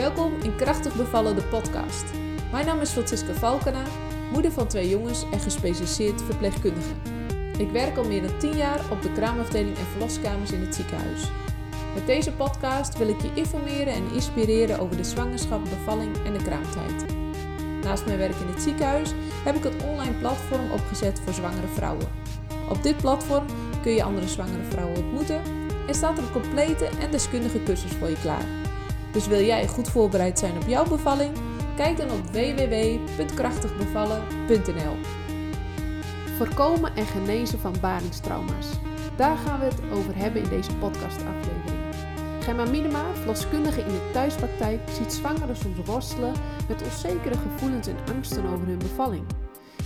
Welkom in Krachtig Bevallen, de podcast. Mijn naam is Francisca Valkena, moeder van twee jongens en gespecialiseerd verpleegkundige. Ik werk al meer dan 10 jaar op de kraamafdeling en verloskamers in het ziekenhuis. Met deze podcast wil ik je informeren en inspireren over de zwangerschap, bevalling en de kraamtijd. Naast mijn werk in het ziekenhuis heb ik een online platform opgezet voor zwangere vrouwen. Op dit platform kun je andere zwangere vrouwen ontmoeten en staat er een complete en deskundige cursus voor je klaar. Dus wil jij goed voorbereid zijn op jouw bevalling? Kijk dan op www.krachtigbevallen.nl. Voorkomen en genezen van baringstrauma's. Daar gaan we het over hebben in deze podcastaflevering. Gemma Minema, verloskundige in de thuispraktijk, ziet zwangeren soms worstelen met onzekere gevoelens en angsten over hun bevalling.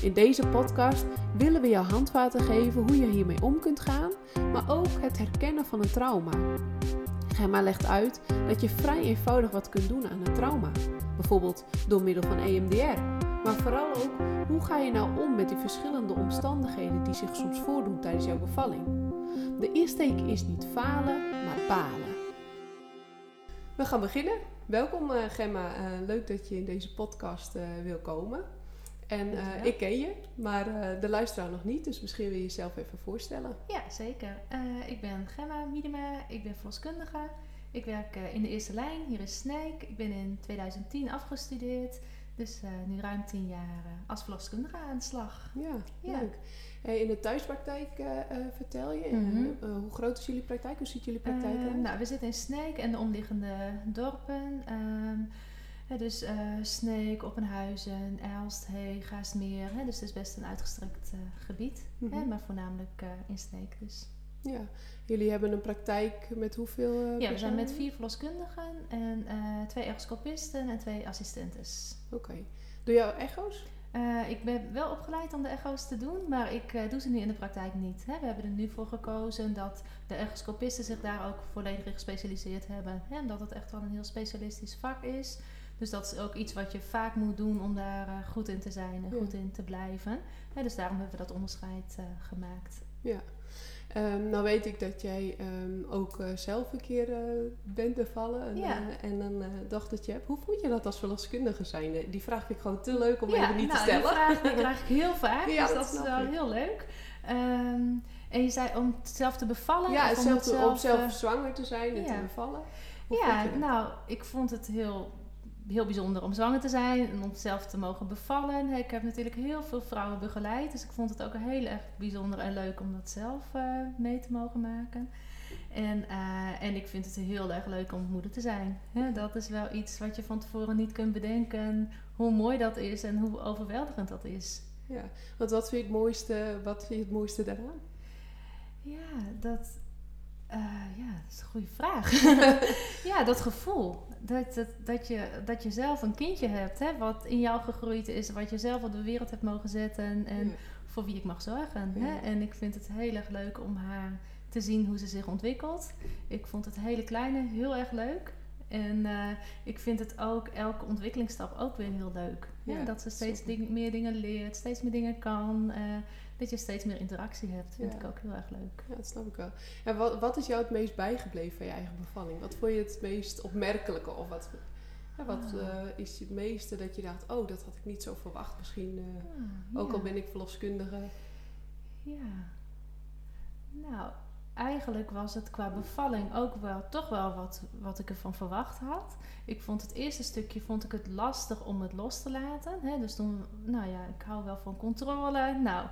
In deze podcast willen we jou handvaten geven hoe je hiermee om kunt gaan, maar ook het herkennen van een trauma. Gemma legt uit dat je vrij eenvoudig wat kunt doen aan een trauma. Bijvoorbeeld door middel van EMDR. Maar vooral ook, hoe ga je nou om met die verschillende omstandigheden die zich soms voordoen tijdens jouw bevalling? De insteek is niet falen, maar balen. We gaan beginnen. Welkom uh, Gemma, uh, leuk dat je in deze podcast uh, wil komen. En ik ken je, maar de luisteraar nog niet, dus misschien wil je jezelf even voorstellen. Ja, zeker. ik ben Gemma Miedema, ik ben verloskundige. Ik werk in de eerste lijn hier in Sneek. Ik ben in 2010 afgestudeerd, dus nu ruim 10 jaar als verloskundige aan de slag. Ja, ja. leuk. Hey, in de thuispraktijk uh, uh, vertel je. Mm -hmm. uh, hoe groot is jullie praktijk? Hoe ziet jullie praktijk eruit? Nou, we zitten in Sneek en de omliggende dorpen. Um, dus Sneek, Oppenhuizen, Elst, Heeg, Gaasmeer. Hè, dus het is best een uitgestrekt gebied. Mm -hmm. hè, maar voornamelijk in Sneek dus. Ja, jullie hebben een praktijk met hoeveel Ja, we zijn met vier verloskundigen en twee ergoscopisten en twee assistentes. Oké. Okay. Doe jij echo's? Uh, ik ben wel opgeleid om de echo's te doen, maar ik uh, doe ze nu in de praktijk niet. Hè. We hebben er nu voor gekozen dat de echoscopisten zich daar ook volledig in gespecialiseerd hebben. Hè, omdat het echt wel een heel specialistisch vak is. Dus dat is ook iets wat je vaak moet doen om daar uh, goed in te zijn en ja. goed in te blijven. Dus daarom hebben we dat onderscheid gemaakt. Ja. Um, nou weet ik dat jij um, ook uh, zelf een keer bent bevallen en, ja. en een dochtertje hebt. Hoe vond je dat als verloskundige zijn? Die vraag vind ik gewoon te leuk om even niet nou, te stellen. Die vraag die krijg ik heel vaak, dus dat, dat is wel ik. heel leuk. Um, en je zei om zelf te bevallen? Ja, of om, zelf, zelf, om zelf zwanger te zijn en te bevallen. Hoe ja, nou, ik vond het heel heel bijzonder om zwanger te zijn en om zelf te mogen bevallen. Ik heb natuurlijk heel veel vrouwen begeleid, dus ik vond het ook heel erg bijzonder en leuk om dat zelf uh, mee te mogen maken. En, uh, en ik vind het heel erg leuk om moeder te zijn. Dat is wel iets wat je van tevoren niet kunt bedenken, hoe mooi dat is en hoe overweldigend dat is. Ja, want wat vind je het mooiste, wat vind je het mooiste daaraan? Ja, dat, uh, ja, dat is een goede vraag. ja, dat gevoel. Dat, dat, dat, je, dat je zelf een kindje hebt, hè, wat in jou gegroeid is, wat je zelf op de wereld hebt mogen zetten en ja. voor wie ik mag zorgen. Ja. Hè? En ik vind het heel erg leuk om haar te zien hoe ze zich ontwikkelt. Ik vond het hele kleine heel erg leuk. En uh, ik vind het ook, elke ontwikkelingsstap ook weer heel leuk. Ja, dat ze steeds ding, meer dingen leert, steeds meer dingen kan. Uh, dat je steeds meer interactie hebt, vind ja. ik ook heel erg leuk. Ja, dat snap ik wel. En wat, wat is jou het meest bijgebleven van je eigen bevalling? Wat vond je het meest opmerkelijke? Of wat, ja, wat ah. uh, is het meeste dat je dacht, oh, dat had ik niet zo verwacht. Misschien, uh, ah, ook al ben ik verloskundige. Ja. Nou, eigenlijk was het qua bevalling ook wel toch wel wat, wat ik ervan verwacht had. Ik vond het eerste stukje vond ik het lastig om het los te laten. Hè? Dus toen, nou ja, ik hou wel van controle. Nou,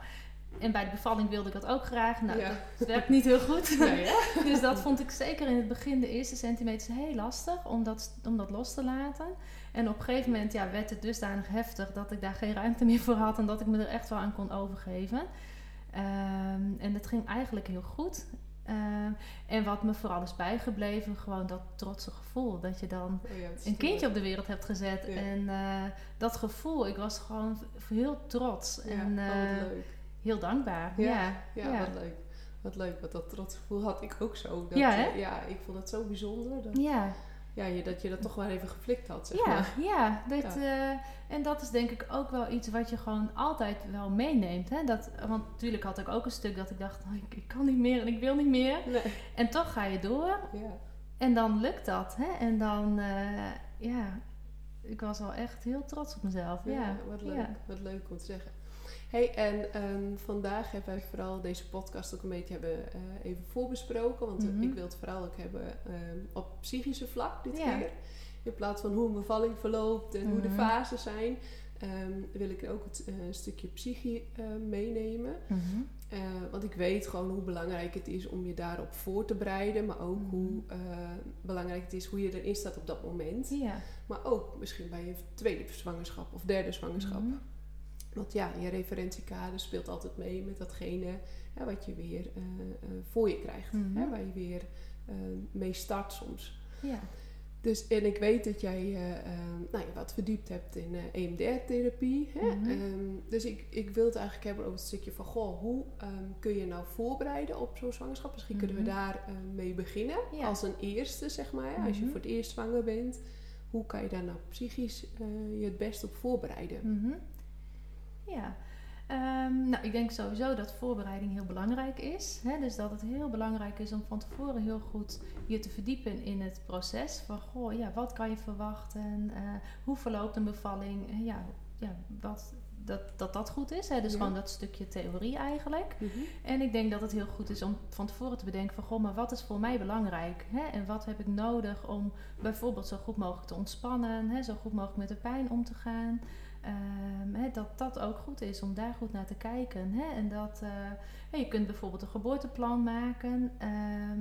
en bij de bevalling wilde ik dat ook graag. Nou, ja. dat werkt niet heel goed. Nee, dus dat vond ik zeker in het begin, de eerste centimeters, heel lastig om dat, om dat los te laten. En op een gegeven moment ja, werd het dusdanig heftig dat ik daar geen ruimte meer voor had en dat ik me er echt wel aan kon overgeven. Um, en dat ging eigenlijk heel goed. Uh, en wat me vooral is bijgebleven, gewoon dat trotse gevoel. Dat je dan oh ja, een kindje op de wereld hebt gezet. Ja. En uh, dat gevoel, ik was gewoon heel trots. Ja, en uh, leuk. Heel dankbaar. Ja, ja, wat leuk. Wat leuk, want dat trots gevoel had ik ook zo. Dat, ja, hè? ja, ik vond het zo bijzonder. Dat, ja. Ja, je, dat je dat toch wel even geflikt had, zeg ja, maar. Ja, dat, ja. en dat is denk ik ook wel iets wat je gewoon altijd wel meeneemt. Hè? Dat, want natuurlijk had ik ook een stuk dat ik dacht, oh, ik, ik, kan niet meer en ik wil niet meer. Nee. En toch ga je door. Ja. En dan lukt dat. Hè? En dan, uh, ja, ik was wel echt heel trots op mezelf. Ja, wat leuk. Wat leuk om te zeggen. Hey, en ehm, vandaag hebben wij vooral deze podcast ook een beetje hebben, eh, even voorbesproken. Want Mhm. ik wil het vooral ook hebben ehm, op psychische vlak dit keer. In plaats van hoe een bevalling verloopt en hoe de Mhm. fases zijn. ehm, wil ik ook het eh, stukje psychie eh, meenemen. Mhm. Want ik weet gewoon hoe belangrijk het is om je daarop voor te bereiden. Maar ook hoe belangrijk het is hoe je erin staat op dat moment. Ja. Maar ook misschien bij je tweede zwangerschap of derde zwangerschap. Mhm. Want ja, je referentiekader speelt altijd mee met datgene hè, wat je weer eh, eh, voor je krijgt. Mhm. Hè, waar je weer eh, mee start soms. Ja. Dus, en ik weet dat jij nou, je wat verdiept hebt in EMDR-therapie. Hè? Mhm. Ehm, dus ik, ik wil het eigenlijk hebben over het stukje van... Goh, hoe ehm, kun je nou voorbereiden op zo'n zwangerschap? Misschien kunnen we Mhm. daar mee beginnen. Ja. Als een eerste, zeg maar. Als je Mhm. voor het eerst zwanger bent. Hoe kan je daar nou psychisch je het best op voorbereiden? Ja. Ehm, nou, ik denk sowieso dat voorbereiding heel belangrijk is. Hè? Dus dat het heel belangrijk is om van tevoren heel goed je te verdiepen in het proces. Van, goh, ja, wat kan je verwachten? Eh, hoe verloopt een bevalling? Eh, ja, ja, wat, dat, dat dat goed is. Hè? Dus Ja. gewoon dat stukje theorie eigenlijk. Mhm. En ik denk dat het heel goed is om van tevoren te bedenken van... Goh, maar wat is voor mij belangrijk? Hè? En wat heb ik nodig om bijvoorbeeld zo goed mogelijk te ontspannen... Hè? zo goed mogelijk met de pijn om te gaan... Ehm, dat dat ook goed is om daar goed naar te kijken. En dat eh, je kunt bijvoorbeeld een geboorteplan maken. ehm,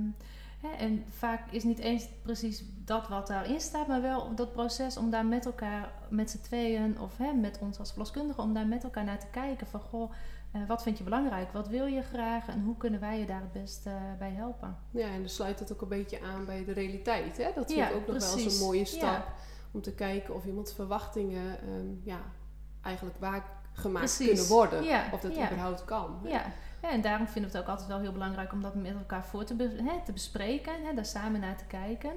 en vaak is niet eens precies dat wat daarin staat, maar wel dat proces om daar met elkaar, met z'n tweeën of met ons als verloskundigen, om daar met elkaar naar te kijken. Van goh, eh, wat vind je belangrijk? Wat wil je graag? En hoe kunnen wij je daar het best eh, bij helpen? Ja, en dan sluit het ook een beetje aan bij de realiteit. Hè? Dat vind Ja, ik ook nog wel eens een mooie stap. Ja. Om te kijken of iemands verwachtingen ehm, ja, eigenlijk waargemaakt Precies. kunnen worden. Ja, Of dat ja. überhaupt kan. Ja. ja, en daarom vinden we het ook altijd wel heel belangrijk om dat met elkaar voor te, be- hè, te bespreken, hè, daar samen naar te kijken.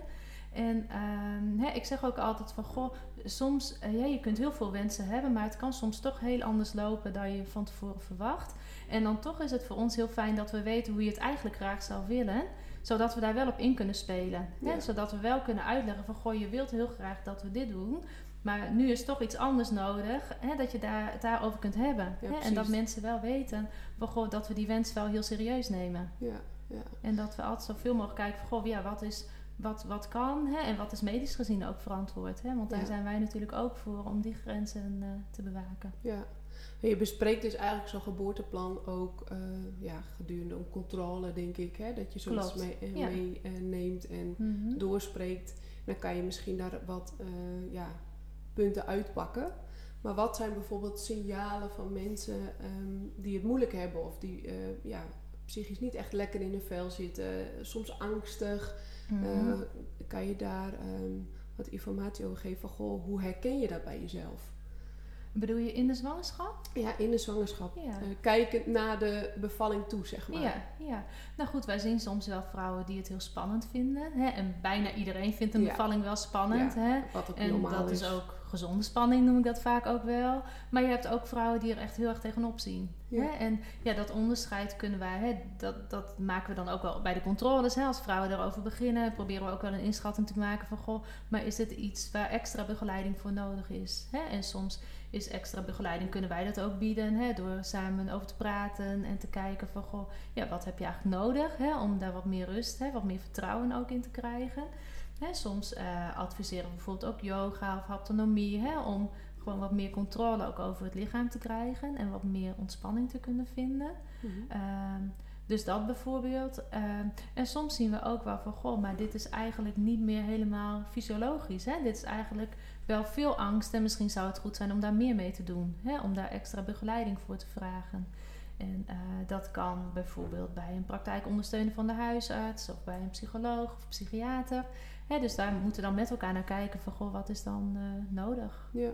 En ehm, hè, ik zeg ook altijd van, goh, soms, eh, ja, je kunt heel veel wensen hebben, maar het kan soms toch heel anders lopen dan je van tevoren verwacht. En dan toch is het voor ons heel fijn dat we weten hoe je het eigenlijk graag zou willen, zodat we daar wel op in kunnen spelen. Hè? Zodat we wel kunnen uitleggen van, goh, je wilt heel graag dat we dit doen, maar nu is toch iets anders nodig, hè, dat je daar, het daarover kunt hebben. Ja, hè? En dat mensen wel weten van, goh, dat we die wens wel heel serieus nemen. Ja, ja. En dat we altijd zoveel mogelijk kijken van, goh, ja, wat, is, wat, wat kan hè? en wat is medisch gezien ook verantwoord. Hè? Want daar zijn wij natuurlijk ook voor om die grenzen eh, te bewaken. ja. Je bespreekt dus eigenlijk zo'n geboorteplan ook eh, ja, gedurende een controle, denk ik. Hè? Dat je zoiets Klopt. mee, Ja. mee, neemt en Mhm. doorspreekt. Dan kan je misschien daar wat ja, punten uitpakken. Maar wat zijn bijvoorbeeld signalen van mensen ehm, die het moeilijk hebben of die ja, psychisch niet echt lekker in hun vel zitten, soms angstig? Mhm. Kan je daar ehm, wat informatie over geven van goh, hoe herken je dat bij jezelf? Bedoel je in de zwangerschap? Ja, in de zwangerschap. Ja. Eh, kijkend naar de bevalling toe, zeg maar. Ja, ja. Nou goed, wij zien soms wel vrouwen die het heel spannend vinden. Hè? En bijna iedereen vindt een Ja. bevalling wel spannend. Ja, Hè? Wat ook En dat is. is ook gezonde spanning, noem ik dat vaak ook wel. Maar je hebt ook vrouwen die er echt heel erg tegenop zien. Ja. Hè? En ja, dat onderscheid kunnen wij, hè, dat, dat maken we dan ook wel bij de controles. Hè? Als vrouwen erover beginnen, proberen we ook wel een inschatting te maken van... Goh, maar is dit iets waar extra begeleiding voor nodig is? Hè? En soms is extra begeleiding, kunnen wij dat ook bieden... Hè? door samen over te praten en te kijken van... Goh, ja, wat heb je eigenlijk nodig hè? om daar wat meer rust, hè? wat meer vertrouwen ook in te krijgen... Hè, soms eh, adviseren we bijvoorbeeld ook yoga of autonomie, hè, om gewoon wat meer controle ook over het lichaam te krijgen en wat meer ontspanning te kunnen vinden. Mhm. Ehm, dus dat bijvoorbeeld. Ehm, en soms zien we ook wel van, goh, maar dit is eigenlijk niet meer helemaal fysiologisch. Hè? Dit is eigenlijk wel veel angst en misschien zou het goed zijn om daar meer mee te doen. Hè? Om daar extra begeleiding voor te vragen. En eh, dat kan bijvoorbeeld bij een praktijkondersteuner van de huisarts of bij een psycholoog of psychiater. Hè, dus daar moeten we dan met elkaar naar kijken van, goh, wat is dan eh, nodig? Ja.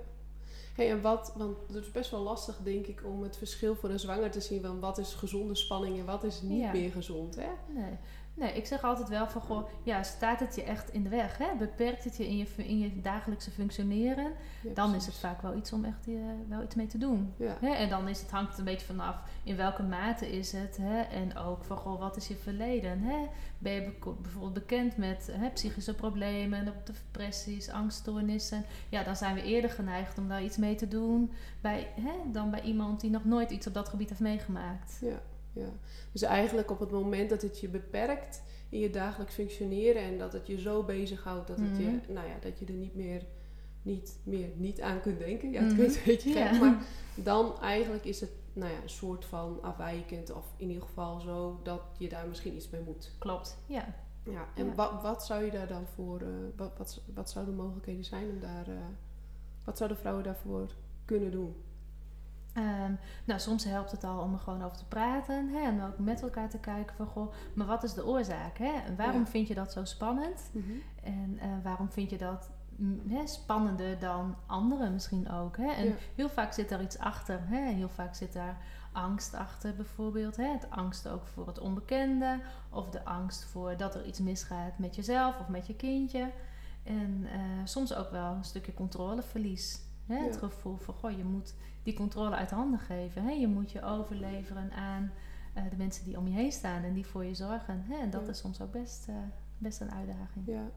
Hey, en wat, want het is best wel lastig, denk ik, om het verschil voor een zwanger te zien van wat is gezonde spanning en wat is niet Ja. meer gezond, hè? Nee. Nee, ik zeg altijd wel van, goh, ja, staat het je echt in de weg? Hè? Beperkt het je in je, in je dagelijkse functioneren? Ja, dan is het vaak wel iets om echt eh, wel iets mee te doen. Ja. Hè? En dan is het, hangt het een beetje vanaf in welke mate is het. Hè? En ook van, goh, wat is je verleden? Hè? Ben je bijvoorbeeld bekend met hè, psychische problemen, depressies, angststoornissen? Ja, dan zijn we eerder geneigd om daar iets mee te doen bij, hè, dan bij iemand die nog nooit iets op dat gebied heeft meegemaakt. Ja, ja. Dus eigenlijk op het moment dat het je beperkt in je dagelijks functioneren en dat het je zo bezighoudt dat het je, Mhm. nou ja, dat je er niet meer, niet meer niet aan kunt denken. Ja, het Mhm. klinkt een beetje Ja. maar dan eigenlijk is het, nou ja, een soort van afwijkend of in ieder geval zo dat je daar misschien iets mee moet. Klopt, ja. Ja, en Ja. Wat, wat zou je daar dan voor, eh, wat, wat, wat zouden de mogelijkheden zijn om daar, eh, wat zouden vrouwen daarvoor kunnen doen? Ehm, nou, soms helpt het al om er gewoon over te praten hè, en ook met elkaar te kijken van, goh, maar wat is de oorzaak? Hè? En waarom Ja. vind je dat zo spannend? En eh, waarom vind je dat mm, hè, spannender dan anderen misschien ook? Hè? En Ja. heel vaak zit daar iets achter. Hè? Heel vaak zit daar angst achter bijvoorbeeld. Hè? Het angst ook voor het onbekende. Of de angst voor dat er iets misgaat met jezelf of met je kindje. En eh, soms ook wel een stukje controleverlies. Hè? Het gevoel van, goh, je moet die controle uit de handen geven. Hè? Je moet je overleveren aan eh, de mensen die om je heen staan en die voor je zorgen. Hè? En dat Ja. is soms ook best, eh, best een uitdaging. Ja.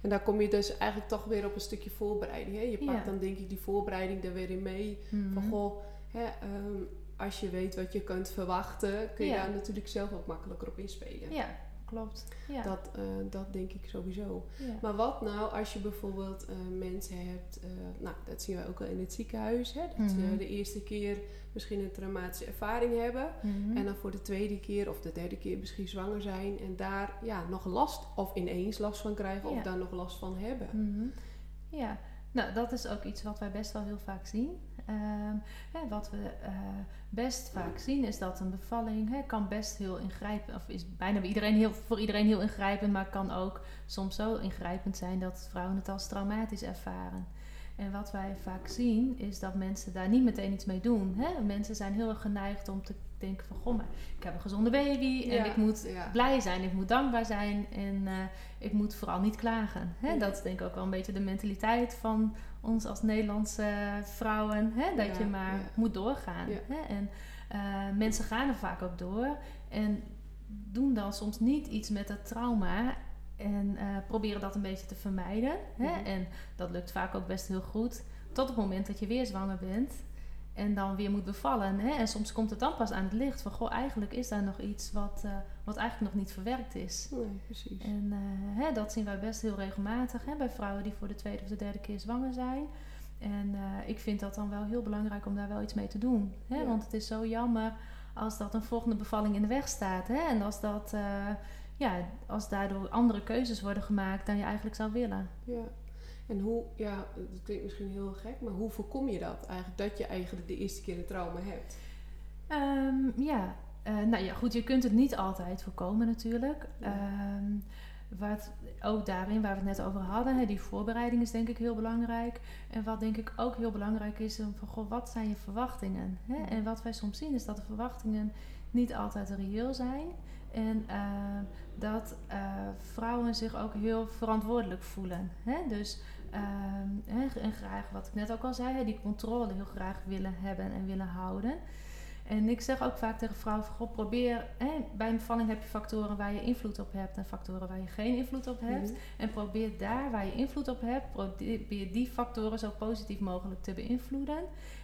En daar kom je dus eigenlijk toch weer op een stukje voorbereiding. Hè? Je pakt Ja. dan denk ik die voorbereiding er weer in mee. Mhm. Van goh, hè, ehm, als je weet wat je kunt verwachten, kun je daar natuurlijk zelf ook makkelijker op inspelen. Ja, klopt. Ja. Dat, eh, dat denk ik sowieso. ja. Maar wat nou als je bijvoorbeeld eh, mensen hebt, eh, nou dat zien wij ook wel in het ziekenhuis, hè, dat ze Mhm. de eerste keer misschien een traumatische ervaring hebben. Mhm. En dan voor de tweede keer of de derde keer misschien zwanger zijn en daar ja, nog last of ineens last van krijgen Ja. of daar nog last van hebben. Mhm. Ja, nou dat is ook iets wat wij best wel heel vaak zien. Ehm, hè, wat we eh, best vaak zien is dat een bevalling hè, kan best heel ingrijpend, of is bijna bij iedereen heel, voor iedereen heel ingrijpend, maar kan ook soms zo ingrijpend zijn dat vrouwen het als traumatisch ervaren. En wat wij vaak zien is dat mensen daar niet meteen iets mee doen. Hè? Mensen zijn heel erg geneigd om te denken van... Goh, maar ik heb een gezonde baby en Ja, ik moet ja. blij zijn, ik moet dankbaar zijn en eh, ik moet vooral niet klagen. Hè? Dat is denk ik ook wel een beetje de mentaliteit van ons als Nederlandse vrouwen. Hè? Dat Ja, je maar ja. moet doorgaan. Hè? En eh, mensen gaan er vaak ook door en doen dan soms niet iets met dat trauma... En eh, proberen dat een beetje te vermijden. Hè? Mhm. En dat lukt vaak ook best heel goed. Tot het moment dat je weer zwanger bent. En dan weer moet bevallen. Hè? En soms komt het dan pas aan het licht. Van goh, eigenlijk is daar nog iets wat, eh, wat eigenlijk nog niet verwerkt is. Nee, precies. En eh, hè, dat zien wij best heel regelmatig hè, bij vrouwen die voor de tweede of de derde keer zwanger zijn. En eh, ik vind dat dan wel heel belangrijk om daar wel iets mee te doen. Hè? Ja. Want het is zo jammer als dat een volgende bevalling in de weg staat. Hè? En als, dat, ja, als daardoor andere keuzes worden gemaakt dan je eigenlijk zou willen. Ja. En hoe, ja, dat klinkt misschien heel gek, maar hoe voorkom je dat eigenlijk? Dat je eigenlijk de eerste keer een trauma hebt. Ehm, ja, eh, nou ja, goed, je kunt het niet altijd voorkomen natuurlijk. Ja. Ehm, wat ook daarin waar we het net over hadden, hè, die voorbereiding is denk ik heel belangrijk. En wat denk ik ook heel belangrijk is, van goh, wat zijn je verwachtingen? Hè? Ja. En wat wij soms zien is dat de verwachtingen niet altijd reëel zijn. En eh, dat eh, vrouwen zich ook heel verantwoordelijk voelen. Hè? Dus hè, en graag, wat ik net ook al zei, die controle heel graag willen hebben en willen houden. En ik zeg ook vaak tegen vrouwen: van, goh, probeer. Hè, bij een bevalling heb je factoren waar je invloed op hebt en factoren waar je geen invloed op hebt. Mhm. En probeer daar waar je invloed op hebt, probeer die factoren zo positief mogelijk te beïnvloeden.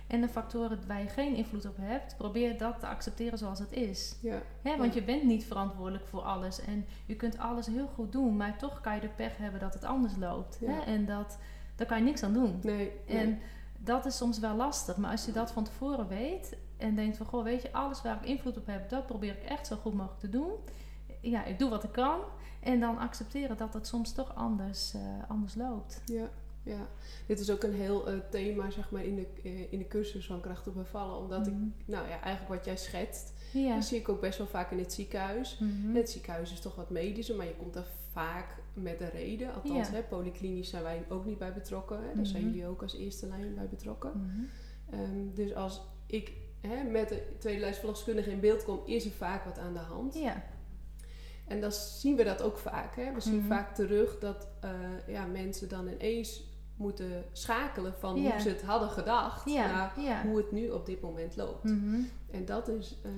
En de factoren waar je geen invloed op hebt, probeer dat te accepteren zoals het is. Ja. Hè, want Ja. je bent niet verantwoordelijk voor alles. En je kunt alles heel goed doen, maar toch kan je de pech hebben dat het anders loopt. Ja. Hè? En dat, daar kan je niks aan doen. Nee, nee. En dat is soms wel lastig. Maar als je dat van tevoren weet en denkt van... Goh, weet je, alles waar ik invloed op heb, dat probeer ik echt zo goed mogelijk te doen. Ja, ik doe wat ik kan. En dan accepteren dat het soms toch anders, eh, anders loopt. Ja, ja. Dit is ook een heel eh, thema zeg maar, in, de, eh, in de cursus van kracht op bevallen. Omdat ik, Mhm. nou ja, eigenlijk wat jij schetst, dat zie ik ook best wel vaak in het ziekenhuis. Mhm. Het ziekenhuis is toch wat medischer, maar je komt daar vaak met een reden. Althans, hè, polyklinisch zijn wij ook niet bij betrokken. Hè. Daar zijn Mhm. jullie ook als eerste lijn bij betrokken. Mhm. Ehm, dus als ik hè, met de tweede lijst verloskundige in beeld kom, is er vaak wat aan de hand. Ja. En dan zien we dat ook vaak. Hè? We zien Mhm. vaak terug dat eh, ja, mensen dan ineens moeten schakelen van hoe ze het hadden gedacht naar ja. hoe het nu op dit moment loopt. Mhm. En dat is eh,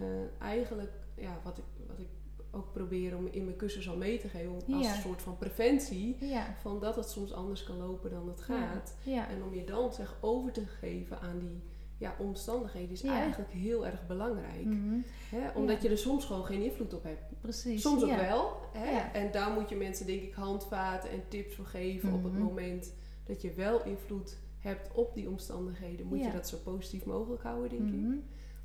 eigenlijk ja, wat, ik, wat ik ook probeer om in mijn cursus al mee te geven. Als een soort van preventie. Van dat het soms anders kan lopen dan het gaat. En om je dan zeg over te geven aan die ja, omstandigheden is Ja. eigenlijk heel erg belangrijk. Mhm. Hè? Omdat je er soms gewoon geen invloed op hebt. Precies. Soms ook wel. Hè? En daar moet je mensen denk ik handvaten en tips voor geven op het Mhm. moment dat je wel invloed hebt op die omstandigheden. Moet je dat zo positief mogelijk houden, denk ik. Mhm.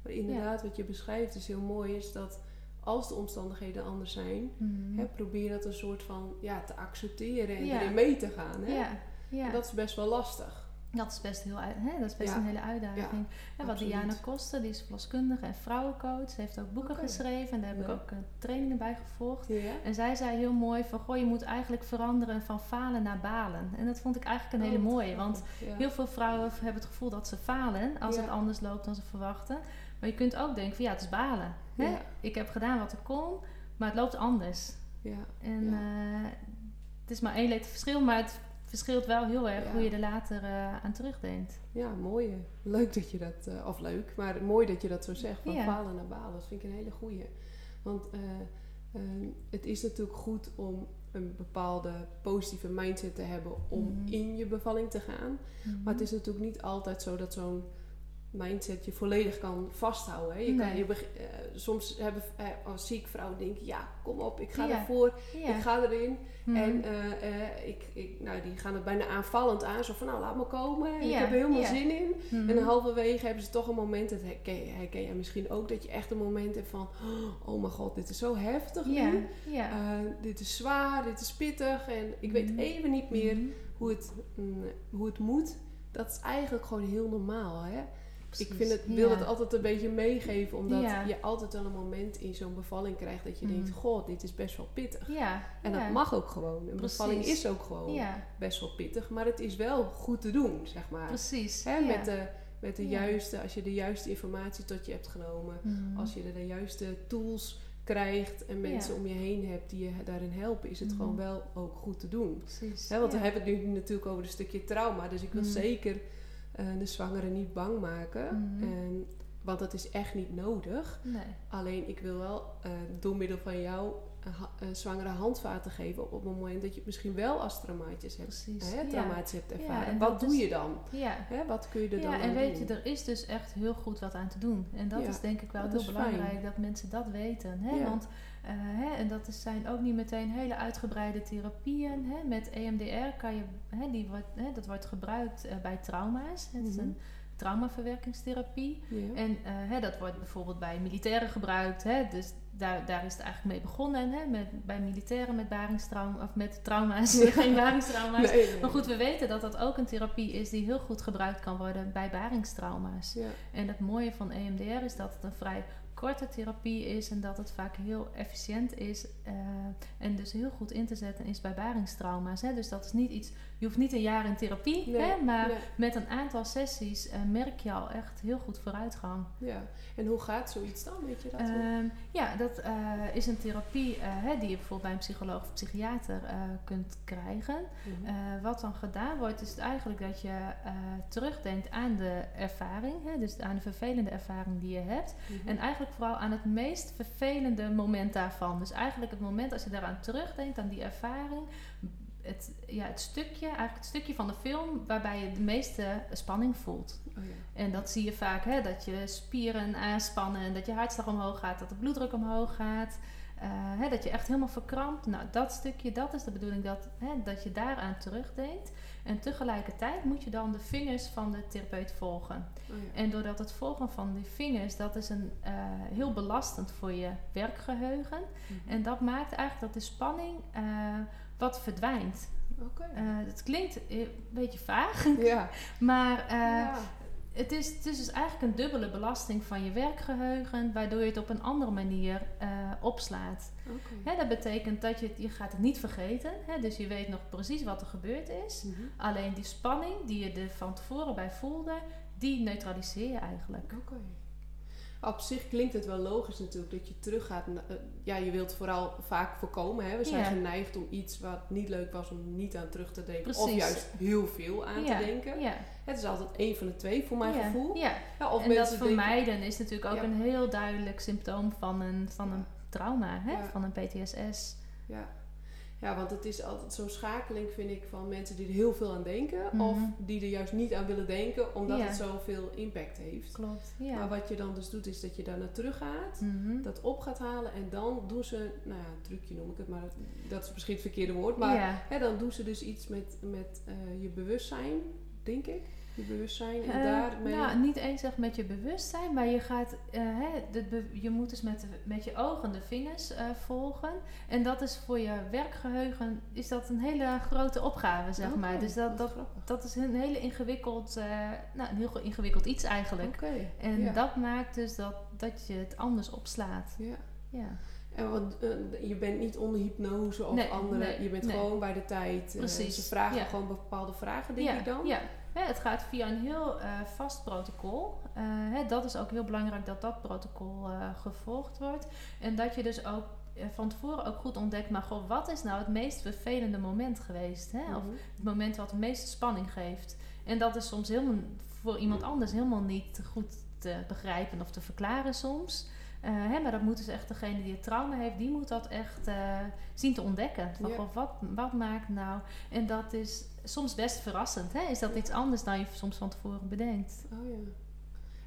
Maar inderdaad, wat je beschrijft is heel mooi, is dat als de omstandigheden anders zijn, hè, probeer dat een soort van ja, te accepteren en erin mee te gaan. Hè? Ja, ja. En dat is best wel lastig. Dat is best, heel, hè? Dat is best Ja. een hele uitdaging. wat. Diana Koster, die is verloskundige en vrouwencoach. Ze heeft ook boeken geschreven en daar heb ik ook eh, trainingen bij gevolgd. En zij zei heel mooi van, goh, je moet eigenlijk veranderen van falen naar balen. En dat vond ik eigenlijk een hele Oh, mooie. Want heel veel vrouwen hebben het gevoel dat ze falen als het anders loopt dan ze verwachten. Maar je kunt ook denken van, ja, het is balen. Hè? Ik heb gedaan wat ik kon, maar het loopt anders. Ja. En eh, het is maar één letter verschil, maar het verschilt wel heel erg Ja. hoe je er later eh, aan terugdenkt. ja, mooi. Leuk dat je dat, eh, of leuk, maar mooi dat je dat zo zegt, van Ja. falen naar balen. Dat vind ik een hele goeie. Want eh, eh, het is natuurlijk goed om een bepaalde positieve mindset te hebben om Mhm. in je bevalling te gaan. Maar het is natuurlijk niet altijd zo dat zo'n mindset je volledig kan vasthouden. Hè? Je kan, je eh, soms hebben, eh, als ziek vrouwen denken, ja, kom op, ik ga Ja. ervoor, Ja. ik ga erin. Mhm. En eh, ik, ik, nou, die gaan het bijna aanvallend aan, zo van, nou, laat me komen. En Ik heb er helemaal zin in. Mhm. En halverwege hebben ze toch een moment, dat herken, herken jij misschien ook, dat je echt een moment hebt van, oh mijn god, dit is zo heftig nu. dit is zwaar, dit is pittig en ik weet Mhm. even niet meer hoe het, mm, hoe het moet. Dat is eigenlijk gewoon heel normaal. Hè? Ik vind het, wil Ja. het altijd een beetje meegeven, omdat Ja. je altijd wel een moment in zo'n bevalling krijgt dat je Mhm. denkt, goh, dit is best wel pittig. Ja. En ja. dat mag ook gewoon. Een Precies. bevalling is ook gewoon Ja, best wel pittig, maar het is wel goed te doen, zeg maar. precies. Hè, ja. Met de, met de Ja. juiste, als je de juiste informatie tot je hebt genomen, Mhm. als je de, de juiste tools krijgt en mensen Ja. om je heen hebt die je daarin helpen, is het Mhm. gewoon wel ook goed te doen. Precies. Hè, want ja. we hebben het nu natuurlijk over een stukje trauma. Dus ik wil zeker eh, de zwangere niet bang maken. Mhm. En, want dat is echt niet nodig. Nee. Alleen ik wil wel eh, door middel van jou een zwangere handvaten geven op het moment dat je het misschien wel als traumatisch hebt, Precies. hè, ja. hebt ervaren. en Wat doe is- je dan? Ja. Hè, wat kun je er dan aan en weet doen? je, er is dus echt heel goed wat aan te doen. En dat is denk ik wel heel fijn. belangrijk dat mensen dat weten. Hè? Want, hè, en dat is, zijn ook niet meteen hele uitgebreide therapieën. Hè? Met EMDR kan je, hè, die wordt, hè, dat wordt gebruikt eh, bij trauma's. Het is Mhm. een traumaverwerkingstherapie. Ja. En eh, hè, dat wordt bijvoorbeeld bij militairen gebruikt. Hè? Dus daar, daar is het eigenlijk mee begonnen. Hè? Met, bij militairen met baringstrauma of met trauma's. Geen baringstrauma's. Nee, nee. Maar goed, we weten dat dat ook een therapie is die heel goed gebruikt kan worden bij baringstrauma's. Ja. En het mooie van EMDR is dat het een vrij korte therapie is en dat het vaak heel efficiënt is eh, en dus heel goed in te zetten is bij baringstrauma's. Hè? Dus dat is niet iets, je hoeft niet een jaar in therapie, Nee, hè? maar nee. met een aantal sessies eh, merk je al echt heel goed vooruitgang. Ja. En hoe gaat zoiets dan? Weet je dat? Ehm, ja, dat eh, is een therapie eh, hè, die je bijvoorbeeld bij een psycholoog of psychiater kunt krijgen. Mhm. Wat dan gedaan wordt, is eigenlijk dat je terugdenkt aan de ervaring, hè, dus aan de vervelende ervaring die je hebt. Mhm. En eigenlijk vooral aan het meest vervelende moment daarvan. Dus eigenlijk het moment als je daaraan terugdenkt, aan die ervaring. Het, ja, het stukje, eigenlijk het stukje van de film waarbij je de meeste spanning voelt. Oh, ja. En dat zie je vaak, hè, dat je spieren aanspannen, dat je hartslag omhoog gaat, dat de bloeddruk omhoog gaat. eh, hè, dat je echt helemaal verkrampt. Nou, dat stukje, dat is de bedoeling dat, hè, dat je daaraan terugdenkt. En tegelijkertijd moet je dan de vingers van de therapeut volgen. Oh, ja. En doordat het volgen van die vingers, dat is een, eh, heel belastend voor je werkgeheugen. Mhm. En dat maakt eigenlijk dat de spanning eh, wat verdwijnt. Oké. Eh, het klinkt een beetje vaag, ja. maar eh, ja. het, is, het is dus eigenlijk een dubbele belasting van je werkgeheugen, waardoor je het op een andere manier eh, opslaat. Oké. Hè, dat betekent dat je, het- je gaat het niet vergeten, hè, dus je weet nog precies wat er gebeurd is. Mhm. Alleen die spanning die je er van tevoren bij voelde, die neutraliseer je eigenlijk. Oké. Op zich klinkt het wel logisch natuurlijk dat je teruggaat. na- eh, ja, je wilt vooral vaak voorkomen. Hè? We zijn Ja. geneigd om iets wat niet leuk was om niet aan terug te denken. Of juist heel veel aan ja. te denken. Ja. Het is altijd één van de twee voor mijn gevoel. Ja. Ja, of en dat denken- vermijden is natuurlijk ook een heel duidelijk symptoom van een, van een trauma, hè? Van een PTSS. Ja. Ja, want het is altijd zo'n schakeling, vind ik, van mensen die er heel veel aan denken. Mhm. Of die er juist niet aan willen denken, omdat Ja. het zoveel impact heeft. Klopt. Ja. Maar wat je dan dus doet, is dat je daar naar terug gaat. Mhm. Dat op gaat halen en dan doen ze, nou ja, een trucje noem ik het, maar dat, is misschien het verkeerde woord. Maar ja. hè, dan doen ze dus iets met, met eh, je bewustzijn, denk ik. Je bewustzijn en Eh, daarmee... nou, niet eens echt met je bewustzijn, maar je gaat, eh, hè, de je moet dus met, met je ogen de vingers eh, volgen. En dat is voor je werkgeheugen is dat een hele grote opgave, zeg maar. Dus dat, dat, is een hele ingewikkeld, nou, een heel ingewikkeld iets eigenlijk. En ja. dat maakt dus dat, dat je het anders opslaat. ja. Ja, En want, je bent niet onder hypnose of Nee, andere, nee, je bent nee. gewoon bij de tijd. Precies, ze vragen ja. gewoon bepaalde vragen, denk ja, ik dan. Ja. Het gaat via een heel eh, vast protocol. Eh, hè, dat is ook heel belangrijk dat dat protocol eh, gevolgd wordt. En dat je dus ook van tevoren ook goed ontdekt, maar goh, wat is nou het meest vervelende moment geweest? Hè? Of Mhm. het moment wat de meeste spanning geeft. En dat is soms helemaal voor iemand anders helemaal niet goed te begrijpen of te verklaren soms. Hè, maar dat moet dus echt degene die het trauma heeft, die moet dat echt zien te ontdekken. Van, Ja. goh, wat, wat maakt nou? En dat is soms best verrassend. Hè? Is dat iets anders dan je soms van tevoren bedenkt? Oh ja.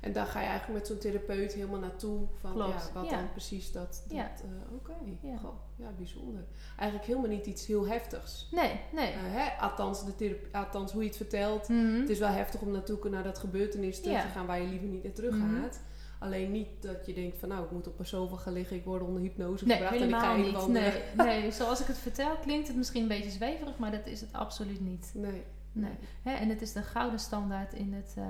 En dan ga je eigenlijk met zo'n therapeut helemaal naartoe van Klopt, ja, wat ja. dan precies dat. dat Ja. eh, Oké, Ja. Ja, bijzonder. Eigenlijk helemaal niet iets heel heftigs. Nee, nee. Eh, hè? Althans, de althans, hoe je het vertelt. Mhm. Het is wel heftig om naartoe naar dat gebeurtenis terug te gaan waar je liever niet naar terug Mhm. gaat. Alleen niet dat je denkt van nou, ik moet op een sofa gaan liggen, ik word onder hypnose Nee, gebracht en ik ga niet. Nee, nee, zoals ik het vertel klinkt het misschien een beetje zweverig, maar dat is het absoluut niet. Nee. Nee. En het is de gouden standaard in het, eh,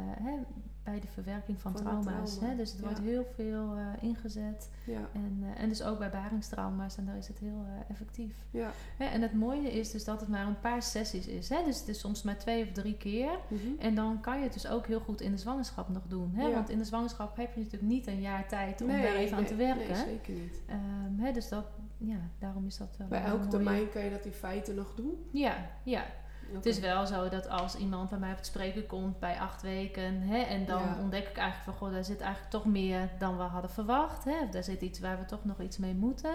bij de verwerking van, trauma's. trauma, Hè? Dus het ja. wordt heel veel eh, ingezet. Ja. En, eh, en dus ook bij baringstrauma's. En daar is het heel eh, effectief. Ja. Hè, en het mooie is dus dat het maar een paar sessies is. Hè? Dus het is soms maar twee of drie keer. Mhm. En dan kan je het dus ook heel goed in de zwangerschap nog doen. Hè? Want in de zwangerschap heb je natuurlijk niet een jaar tijd om Nee, daar even aan te werken. Nee, zeker niet. Ehm, hè, dus dat, ja, daarom is dat wel Bij elke termijn kan je dat in feite nog doen. Ja, ja. Het is wel zo dat als iemand bij mij op het spreken komt bij acht weken, hè, en dan Ja. ontdek ik eigenlijk van, goh, daar zit eigenlijk toch meer dan we hadden verwacht, hè, of daar zit iets waar we toch nog iets mee moeten,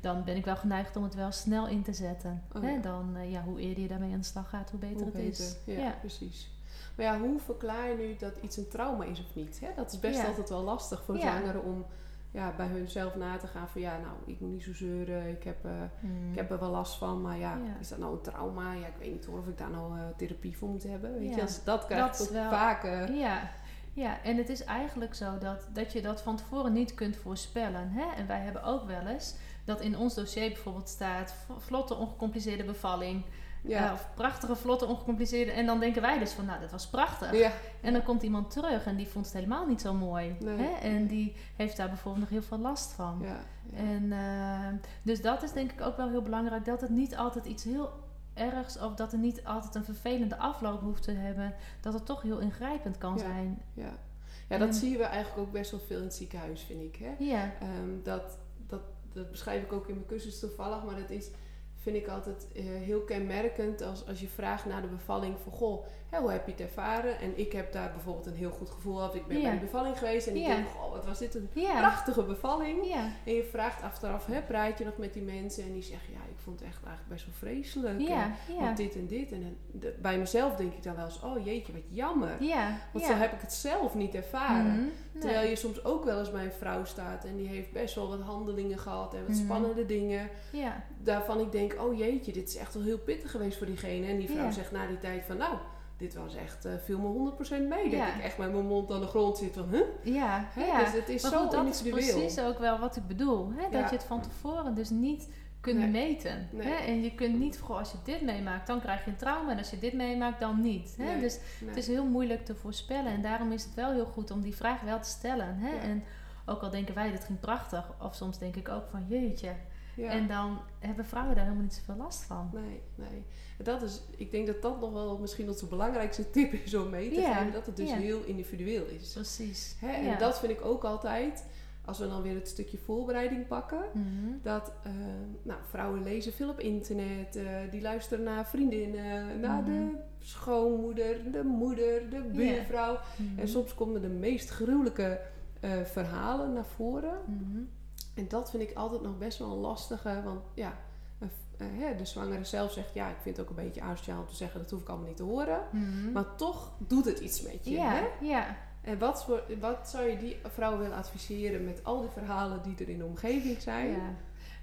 dan ben ik wel geneigd om het wel snel in te zetten. Oh, hè. ja. Dan, eh, ja, hoe eerder je daarmee aan de slag gaat, hoe beter Hoe het beter. is. Ja, Ja. precies. Maar ja, hoe verklaar je nu dat iets een trauma is of niet? Hè? Dat is best altijd wel lastig voor Ja. zwangeren om ja, bij hunzelf na te gaan van ja, nou, ik moet niet zo zeuren, ik heb, eh, Mm. ik heb er wel last van, maar ja, Ja. is dat nou een trauma? Ja, ik weet niet hoor of ik daar nou eh, therapie voor moet hebben. Weet Ja. je, als dat krijg Dat wel- vaak. eh, Ja. ja, en het is eigenlijk zo dat, dat je dat van tevoren niet kunt voorspellen. Hè? En wij hebben ook wel eens dat in ons dossier bijvoorbeeld staat... vlotte, ongecompliceerde bevalling. Ja. eh, of prachtige, vlotte, ongecompliceerde. En dan denken wij dus van, nou, dat was prachtig. ja. En dan komt iemand terug en die vond het helemaal niet zo mooi. Nee. Hè? En die heeft daar bijvoorbeeld nog heel veel last van. ja. En, eh, dus dat is denk ik ook wel heel belangrijk. Dat het niet altijd iets heel ergs... of dat er niet altijd een vervelende afloop hoeft te hebben. Dat het toch heel ingrijpend kan zijn. ja. ja, dat En- zien we eigenlijk ook best wel veel in het ziekenhuis, vind ik. Hè? Ja, Ehm, dat, dat, dat beschrijf ik ook in mijn cursus toevallig, maar dat is, vind ik altijd eh, heel kenmerkend als, als je vraagt naar de bevalling van goh, hè, hoe heb je het ervaren? En ik heb daar bijvoorbeeld een heel goed gevoel gehad. Ik ben bij de bevalling geweest en ik denk, goh, wat was dit een prachtige bevalling. En je vraagt achteraf, hè, praat je nog met die mensen en die zeggen, ja, ik vond het echt eigenlijk best wel vreselijk. En. Want dit en dit. En de- bij mezelf denk ik dan wel eens, oh jeetje, wat jammer. Ja, Want zo heb ik het zelf niet ervaren. Mhm. Terwijl Nee. je soms ook wel eens bij een vrouw staat en die heeft best wel wat handelingen gehad en wat Mhm. spannende dingen. Daarvan ik denk, oh jeetje, dit is echt wel heel pittig geweest voor diegene. En die vrouw zegt na die tijd van, nou, dit was echt, eh viel me 100% mee. Dat ik echt met mijn mond aan de grond zit van, huh? ja, Hè? ja. Dus het is Maar zo goed, dat is precies ook wel wat ik bedoel. Hè? Dat Ja. je het van tevoren dus niet kunt Nee. meten. Nee. Hè? En je kunt niet, goh, als je dit meemaakt, dan krijg je een trauma. En als je dit meemaakt, dan niet. Hè? Nee. Dus het is heel moeilijk te voorspellen. En daarom is het wel heel goed om die vraag wel te stellen. Hè? En ook al denken wij, dit ging prachtig. Of soms denk ik ook van, jeetje. Ja. En dan hebben vrouwen daar helemaal niet zoveel last van. Nee, nee. Dat is, ik denk dat dat nog wel misschien onze belangrijkste tip is om mee te Ja, geven. Dat het dus ja. heel individueel is. Precies. Hè? En dat vind ik ook altijd, als we dan weer het stukje voorbereiding pakken. Mhm. Dat eh, nou, vrouwen lezen veel op internet, eh, die luisteren naar vriendinnen, naar Mhm. de schoonmoeder, de moeder, de buurvrouw. Mhm. En soms komen de meest gruwelijke eh, verhalen naar voren. En dat vind ik altijd nog best wel een lastige, want ja, eh, de zwangere zelf zegt ja, ik vind het ook een beetje asociaal om te zeggen, dat hoef ik allemaal niet te horen. Mhm. Maar toch doet het iets met je. ja, Hè? ja. En wat, wat zou je die vrouw willen adviseren met al die verhalen die er in de omgeving zijn? Ja.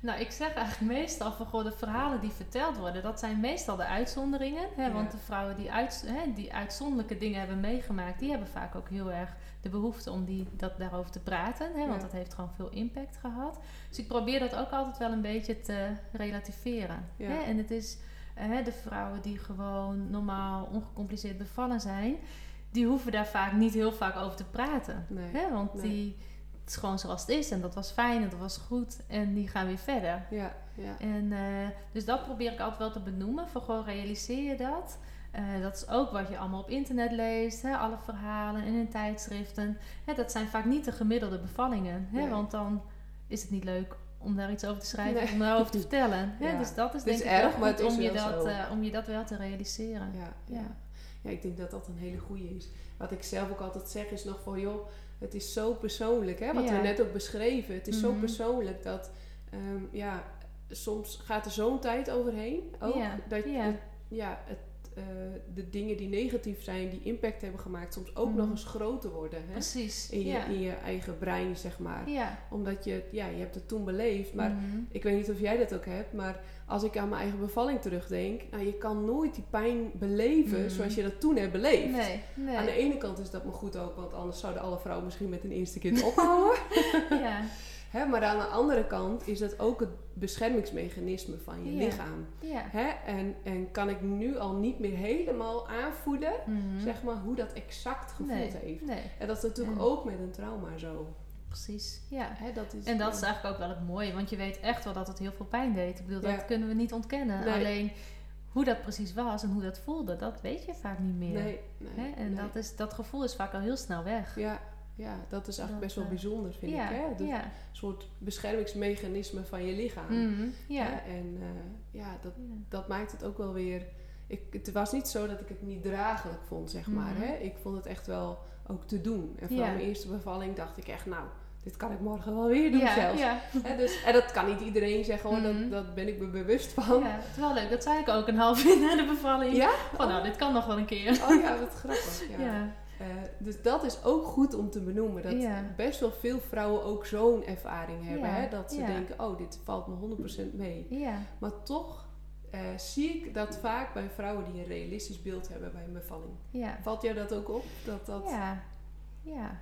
Nou, ik zeg eigenlijk meestal van goh, de verhalen die verteld worden, dat zijn meestal de uitzonderingen. Hè? Ja. Want de vrouwen die, uit, hè, die uitzonderlijke dingen hebben meegemaakt, die hebben vaak ook heel erg de behoefte om die, dat, daarover te praten. Hè? Want Ja. dat heeft gewoon veel impact gehad. Dus ik probeer dat ook altijd wel een beetje te relativeren. Ja. Hè? En het is hè, de vrouwen die gewoon normaal ongecompliceerd bevallen zijn, die hoeven daar vaak niet heel vaak over te praten. Nee. Hè? Want Nee. die, het is gewoon zoals het is en dat was fijn en dat was goed en die gaan weer verder. Ja, ja. En, eh, dus dat probeer ik altijd wel te benoemen. Van gewoon realiseer je dat. Eh, dat is ook wat je allemaal op internet leest. Hè? Alle verhalen en in tijdschriften. Hè, dat zijn vaak niet de gemiddelde bevallingen. Hè? Nee. Want dan is het niet leuk om daar iets over te schrijven. Nee. Om daarover te vertellen. Hè? Ja. Dus dat is Het is denk ik erg, maar het is om je, dat, eh, om je dat wel te realiseren. Ja, ja. Ja. ik denk dat dat een hele goede is. Wat ik zelf ook altijd zeg is nog van, joh, het is zo persoonlijk, hè? Wat Ja. we net ook beschreven. Het is zo Mhm. persoonlijk dat, ehm, ja, soms gaat er zo'n tijd overheen. Ook dat ja. Het, eh, de dingen die negatief zijn, die impact hebben gemaakt, soms ook nog eens groter worden. Hè? Precies. In, je, ja. in je eigen brein, zeg maar. ja. Omdat je, ja, je hebt het toen beleefd, maar Mhm. ik weet niet of jij dat ook hebt, maar als ik aan mijn eigen bevalling terugdenk, nou, je kan nooit die pijn beleven Mhm. zoals je dat toen hebt beleefd. Nee, nee. Aan de ene kant is dat me goed ook, want anders zouden alle vrouwen misschien met een eerste kind ophouden. ja. Hè, maar aan de andere kant is dat ook het beschermingsmechanisme van je lichaam. Hè? En, en kan ik nu al niet meer helemaal aanvoelen, Mhm. zeg maar, hoe dat exact gevoeld nee. heeft. Nee, En dat is natuurlijk ook met een trauma zo. precies. Ja. Hè, dat is, En dat is eigenlijk ook wel het mooie, want je weet echt wel dat het heel veel pijn deed. Ik bedoel, Ja. dat kunnen we niet ontkennen. Nee. Alleen hoe dat precies was en hoe dat voelde, dat weet je vaak niet meer. Nee, nee, Hè? En nee. Dat, is, dat gevoel is vaak al heel snel weg. Ja, ja, dat is eigenlijk Dat, best wel eh, bijzonder, vind ja, ik. Hè? Ja. Soort beschermingsmechanisme van je lichaam. Mhm, ja. En eh, ja, dat, dat maakt het ook wel weer... Ik, het was niet zo dat ik het niet draaglijk vond, zeg maar. Mhm. Hè? Ik vond het echt wel ook te doen. En Ja. mijn eerste bevalling dacht ik echt... Nou, dit kan ik morgen wel weer doen ja, zelfs. Ja. Dus, en dat kan niet iedereen zeggen hoor, Mhm. dat, dat ben ik me bewust van. ja, het is wel leuk. Dat zei ik ook een half uur na de bevalling. Ja? Van nou, dit kan nog wel een keer. Oh ja, wat grappig. Ja. Ja. Eh, dus dat is ook goed om te benoemen. Dat Ja. best wel veel vrouwen ook zo'n ervaring hebben. Ja, Hè? Dat ze ja. denken, oh, dit valt me 100% mee. Ja. Maar toch eh, zie ik dat vaak bij vrouwen die een realistisch beeld hebben bij een bevalling. Valt jou dat ook op? Dat dat... Ja, ja.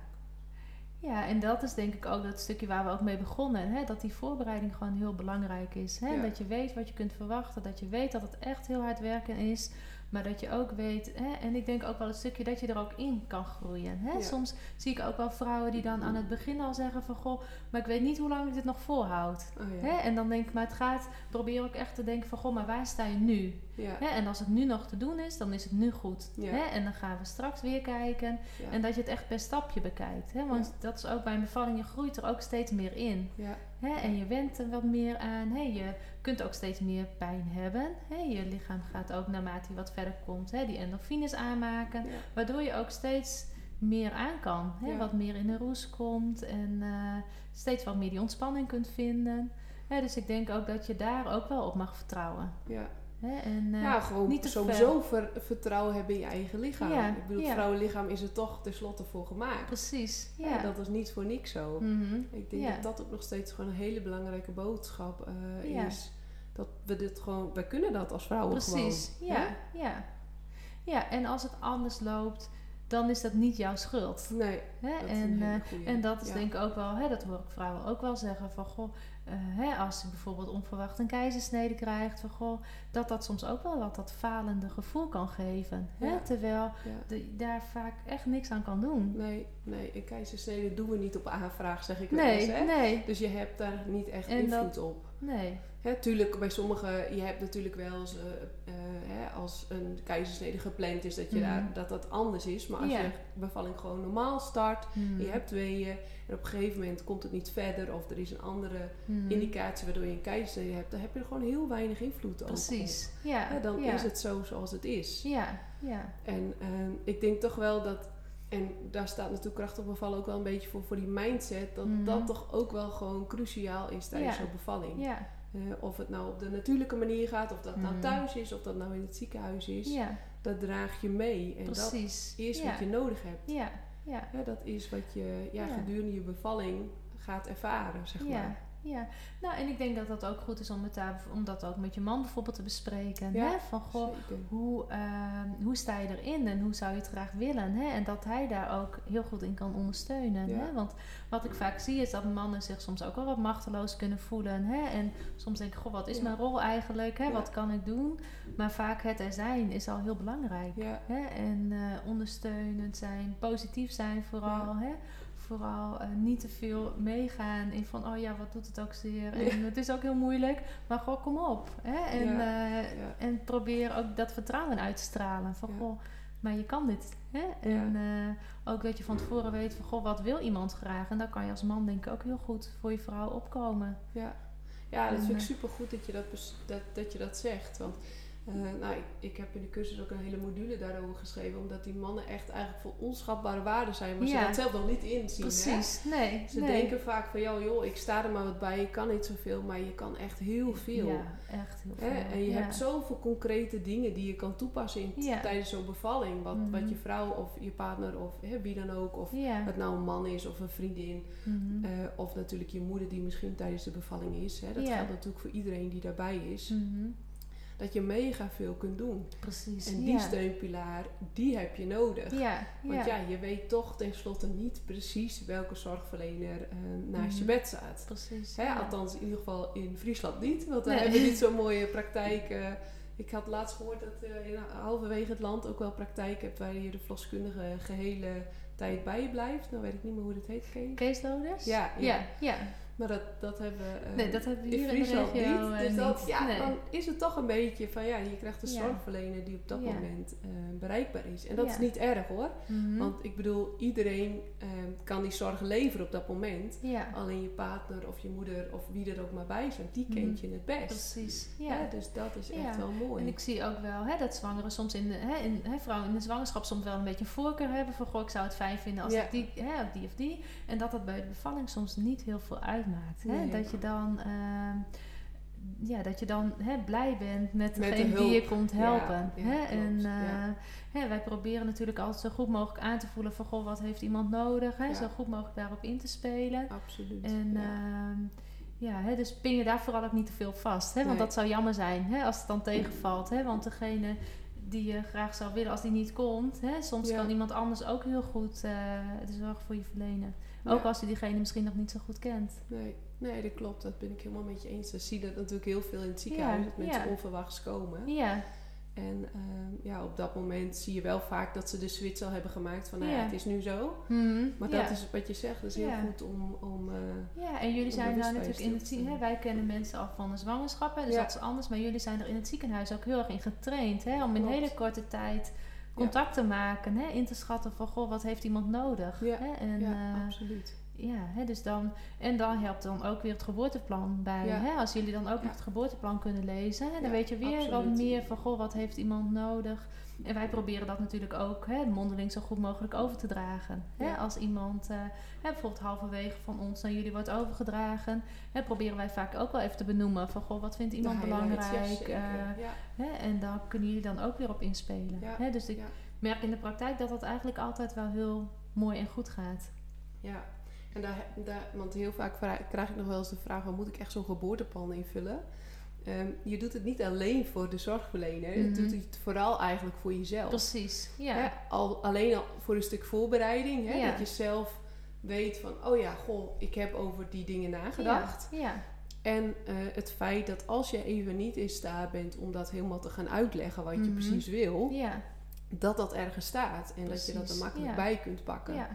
Ja, en dat is denk ik ook dat stukje waar we ook mee begonnen. Hè? Dat die voorbereiding gewoon heel belangrijk is. Hè? Dat je weet wat je kunt verwachten. Dat je weet dat het echt heel hard werken is. Maar dat je ook weet, hè? en ik denk ook wel een stukje dat je er ook in kan groeien. Hè? Ja. Soms zie ik ook wel vrouwen die dan aan het begin al zeggen van... Goh, maar ik weet niet hoe lang ik dit nog volhoud. Oh, ja. Hè? En dan denk ik, maar het gaat, probeer ook echt te denken van... Goh, maar waar sta je nu? Ja. Hè? En als het nu nog te doen is, dan is het nu goed. Hè? En dan gaan we straks weer kijken. En dat je het echt per stapje bekijkt. Hè? Want dat is ook bij een bevalling, je groeit er ook steeds meer in. Hè? En je went er wat meer aan. Hè? Je kunt ook steeds meer pijn hebben. Hè? Je lichaam gaat ook naarmate je wat verder komt, hè? die endorfines aanmaken. Ja. Waardoor je ook steeds meer aan kan. Hè? Ja. Wat meer in de roes komt. En eh, steeds wat meer die ontspanning kunt vinden. Hè? Dus ik denk ook dat je daar ook wel op mag vertrouwen. Ja. Hè? En, eh, ja, gewoon niet sowieso ver- vertrouwen hebben in je eigen lichaam. Ja, Ik bedoel, het vrouwenlichaam is er toch tenslotte voor gemaakt. Precies. Ja. Dat is niet voor niks zo. Mhm. Ik denk dat dat ook nog steeds gewoon een hele belangrijke boodschap eh, Ja. is. Dat we dit gewoon, wij kunnen dat als vrouwen Precies, gewoon. ja, ja. Ja, en als het anders loopt, dan is dat niet jouw schuld. Nee, Hè? dat is en, een eh, goeie. en dat is Ja. denk ik ook wel, hè, dat hoor ik vrouwen ook wel zeggen van goh, hè, als je bijvoorbeeld onverwacht een keizersnede krijgt, van, goh, dat dat soms ook wel wat dat falende gevoel kan geven. Hè? Ja. Terwijl Ja. je daar vaak echt niks aan kan doen. Nee, nee, een keizersnede doen we niet op aanvraag, zeg ik wel Nee, eens. Hè? nee, Dus je hebt daar niet echt En invloed dat- op. nee. Hè, tuurlijk, bij sommigen, je hebt natuurlijk wel eens, eh, eh, hè, als een keizersnede gepland is, dat je Mhm. daar, dat, dat anders is. Maar als Ja. je bevalling gewoon normaal start, Hmm. je hebt weeën en op een gegeven moment komt het niet verder of er is een andere Hmm. indicatie waardoor je een keizersnede hebt, dan heb je er gewoon heel weinig invloed op. Precies. Ja, Hè, dan ja. is het zo zoals het is. Ja, ja. En ehm, ik denk toch wel dat, en daar staat natuurlijk krachtig bevallen ook wel een beetje voor, voor die mindset, dat Mhm. dat toch ook wel gewoon cruciaal is tijdens Ja. zo'n bevalling. Ja, Eh, of het nou op de natuurlijke manier gaat, of dat nou Mhm. thuis is, of dat nou in het ziekenhuis is, ja, dat draag je mee. En dat precies. is ja. wat je nodig hebt. Ja, ja. Dat is wat je ja, gedurende je bevalling gaat ervaren, zeg maar. Ja. Nou, en ik denk dat dat ook goed is om, het daar, om dat ook met je man bijvoorbeeld te bespreken. Ja, Hè? Van, goh, Zeker. hoe, ehm, hoe sta je erin en hoe zou je het graag willen? Hè? En dat hij daar ook heel goed in kan ondersteunen. Ja. Hè? Want wat ik vaak zie is dat mannen zich soms ook wel wat machteloos kunnen voelen. Hè? En soms denk ik, goh, wat is Ja. mijn rol eigenlijk? Hè? Wat kan ik doen? Maar vaak het er zijn is al heel belangrijk. Hè? En eh, ondersteunend zijn, positief zijn vooral. Hè? Vooral eh, niet te veel meegaan in van, oh ja, wat doet het ook zeer. En het is ook heel moeilijk, maar gewoon kom op. Hè? En, Ja, eh, ja. en probeer ook dat vertrouwen uit te stralen. Van, goh, maar je kan dit. Hè? En eh, ook dat je van tevoren weet van, goh, wat wil iemand graag? En dan kan je als man denk ik ook heel goed voor je vrouw opkomen. ja. ja, dat En, vind ik eh, super goed dat je dat, dat, dat, je dat zegt. Want eh, nou, ik, ik heb in de cursus ook een hele module daarover geschreven, omdat die mannen echt eigenlijk voor onschatbare waarden zijn, maar ze dat zelf nog niet inzien. Hè? Precies, nee. Ze nee. denken vaak van, joh, joh, ik sta er maar wat bij, ik kan niet zoveel, maar je kan echt heel veel. Ja, echt heel veel. Hè? En je ja. hebt zoveel concrete dingen die je kan toepassen in Ja. tijdens zo'n bevalling. Wat, Mhm. wat je vrouw of je partner of hè, wie dan ook, of het nou een man is of een vriendin. Mhm. eh, of natuurlijk je moeder die misschien tijdens de bevalling is. Hè? Dat geldt natuurlijk voor iedereen die daarbij is. Mhm. Dat je mega veel kunt doen. Precies. En die ja. steunpilaar, die heb je nodig. Ja, Want ja. ja, je weet toch tenslotte niet precies welke zorgverlener eh, naast je Mhm. bed staat. precies. Hè, althans, in ieder geval in Friesland niet. Want daar Nee. hebben we niet zo'n mooie praktijk. eh. ik had laatst gehoord dat eh, in halverwege het land ook wel praktijk hebt waar je de verloskundige gehele tijd bij je blijft. Nou weet ik niet meer hoe dat heet, Kees. Ja, ja. ja, ja. Maar dat, dat hebben we eh, Nee, dat hebben we hier in de regio niet. eh, Dus dat, niet. ja, Nee. dan is het toch een beetje van ja, je krijgt een Ja. zorgverlener die op dat Ja. moment eh, bereikbaar is. En dat is niet erg hoor. Mhm. Want ik bedoel, iedereen eh, kan die zorg leveren op dat moment. Alleen je partner of je moeder of wie er ook maar bij zijn, die Mhm. kent je het best. precies. Ja. Dus dat is echt wel mooi. En ik zie ook wel hè, dat zwangeren soms in de, hè, in, hè, vrouwen in de zwangerschap soms wel een beetje een voorkeur hebben van goh, ik zou het fijn vinden als ik die, hè, of die of die. En dat dat bij de bevalling soms niet heel veel uitmaakt. Hè? Nee. Dat je dan, ehm, ja, dat je dan hè, blij bent met Met de degene die je komt helpen. ja, hè? En eh, hè, wij proberen natuurlijk altijd zo goed mogelijk aan te voelen van goh, wat heeft iemand nodig? Hè? Zo goed mogelijk daarop in te spelen. Absoluut. En ja. ehm, ja, hè, dus pin je daar vooral ook niet te veel vast. Hè? Want dat zou jammer zijn hè, als het dan tegenvalt. Hè? Want degene die je graag zou willen, als die niet komt, hè, soms Ja. kan iemand anders ook heel goed eh, de zorg voor je verlenen. Ook als je diegene misschien nog niet zo goed kent. nee, nee, dat klopt. Dat ben ik helemaal met je eens. We zien dat natuurlijk heel veel in het ziekenhuis. Dat mensen onverwachts komen. Ja, En ehm, ja, op dat moment zie je wel vaak dat ze de switch al hebben gemaakt van nou ja, het is nu zo. Mhm, Maar ja. dat is wat je zegt. Dat is heel Ja. goed om... om eh, Ja, en jullie zijn nou natuurlijk in het ziekenhuis. Wij kennen mensen al van de zwangerschap, hè, dus dat is anders. Maar jullie zijn er in het ziekenhuis ook heel erg in getraind. Hè, om in Klopt. hele korte tijd contact te maken. Hè, in te schatten van, goh, wat heeft iemand nodig? Ja, Hè, en, ja, eh, absoluut. Ja, hè, dus dan, en dan helpt dan ook weer het geboorteplan bij. Ja. Hè? Als jullie dan ook Ja. nog het geboorteplan kunnen lezen, hè, dan Ja, weet je weer wat meer van goh, wat heeft iemand nodig. En wij proberen dat natuurlijk ook hè, mondeling zo goed mogelijk over te dragen. Hè? Ja. Als iemand eh, hè, bijvoorbeeld halverwege van ons naar jullie wordt overgedragen, hè, proberen wij vaak ook wel even te benoemen van goh, wat vindt iemand ja, belangrijk. eh, ja? En daar kunnen jullie dan ook weer op inspelen. Hè? Dus ik merk in de praktijk dat dat eigenlijk altijd wel heel mooi en goed gaat. ja. En daar, daar, want heel vaak krijg ik nog wel eens de vraag: moet ik echt zo'n geboorteplan invullen? Ehm, je doet het niet alleen voor de zorgverlener, je Mhm. doet het vooral eigenlijk voor jezelf. Precies, ja. Al, alleen al voor een stuk voorbereiding, Ja. dat je zelf weet van: oh ja, goh, ik heb over die dingen nagedacht. Ja, ja. En eh, het feit dat als je even niet in staat bent om dat helemaal te gaan uitleggen wat je Mhm. precies wil, Ja, dat dat ergens staat en dat je dat er makkelijk bij kunt pakken. ja,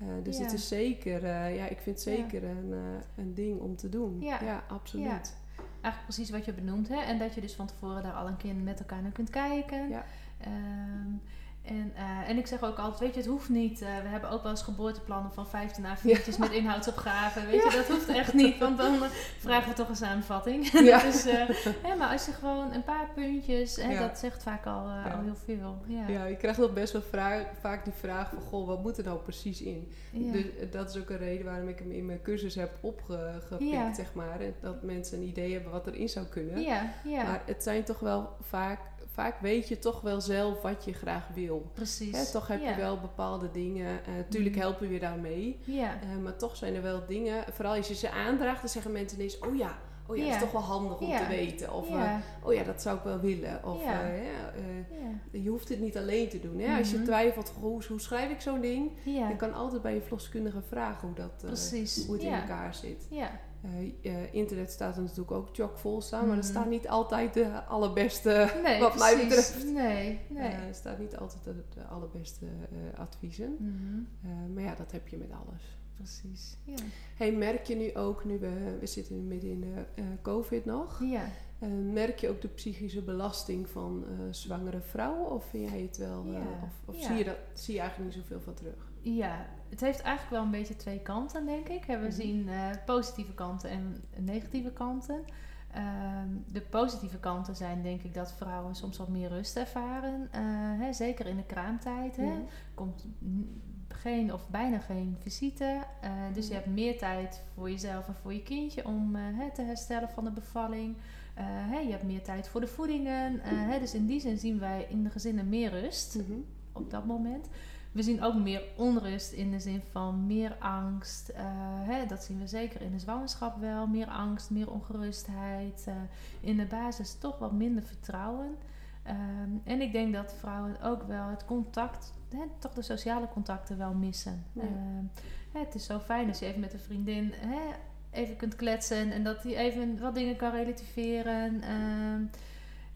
Eh, dus het is zeker, eh, ja, ik vind het zeker een, een ding om te doen. Ja. absoluut. Eigenlijk precies wat je benoemt. Hè? En dat je dus van tevoren daar al een keer met elkaar naar kunt kijken. Ja. Ehm, en, eh, en ik zeg ook altijd, weet je, het hoeft niet. eh, we hebben ook wel eens geboorteplannen van 15 A4'tjes met inhoudsopgaven. Weet je, dat hoeft echt niet, want dan eh, vragen we toch een samenvatting. Ja. dus, hè, maar als je gewoon een paar puntjes, hè, Ja. dat zegt vaak al, Ja. al heel veel. Ja. Ja, je krijgt nog best wel vraag, vaak die vraag van, goh, wat moet er nou precies in? Ja. Dus dat is ook een reden waarom ik hem in mijn cursus heb opgepikt, Ja. zeg maar. Dat mensen een idee hebben wat erin zou kunnen. ja, ja, Maar het zijn toch wel vaak, vaak weet je toch wel zelf wat je graag wil. precies. Hè, toch heb ja. je wel bepaalde dingen. eh tuurlijk Mhm. helpen we je daarmee. Ja, Eh, maar toch zijn er wel dingen, vooral als je ze aandraagt, dan zeggen mensen ineens: Oh ja, oh ja, dat is toch wel handig om te weten. Of eh, oh ja, dat zou ik wel willen. Of je hoeft het niet alleen te doen. Hè? Als je Mhm. twijfelt, hoe, hoe schrijf ik zo'n ding? Je kan altijd bij je verloskundige vragen hoe, dat, hoe het in elkaar zit. Ja, Eh, eh, internet staat er natuurlijk ook chockvol staan, maar er Mhm. staat niet altijd de allerbeste, nee, wat mij betreft. Nee, nee. eh, er staat niet altijd de, de allerbeste eh, adviezen. Mhm, Eh, maar ja, dat heb je met alles. Precies. Ja. Hey, merk je nu ook, nu we, we zitten nu midden in de eh, COVID nog, Ja. eh, merk je ook de psychische belasting van eh, zwangere vrouwen? Of vind jij het wel, eh, Ja, of, of zie, je dat, zie je eigenlijk niet zoveel van terug? Ja, het heeft eigenlijk wel een beetje twee kanten, denk ik. We Mhm. zien eh, positieve kanten en negatieve kanten. Ehm, de positieve kanten zijn denk ik dat vrouwen soms wat meer rust ervaren. Eh, hè, zeker in de kraamtijd. Hè. Mhm. komt geen of bijna geen visite. Eh, dus je Mhm. hebt meer tijd voor jezelf en voor je kindje om hè, te herstellen van de bevalling. Hè, je hebt meer tijd voor de voedingen. Eh, hè, dus in die zin zien wij in de gezinnen meer rust Mhm. op dat moment. We zien ook meer onrust in de zin van meer angst. Eh, hè, dat zien we zeker in de zwangerschap wel. Meer angst, meer ongerustheid. eh, in de basis toch wat minder vertrouwen. Ehm, en ik denk dat vrouwen ook wel het contact, hè, toch de sociale contacten wel missen. Ja. Ehm, hè, het is zo fijn als je even met een vriendin hè, even kunt kletsen en dat die even wat dingen kan relativeren. Ehm,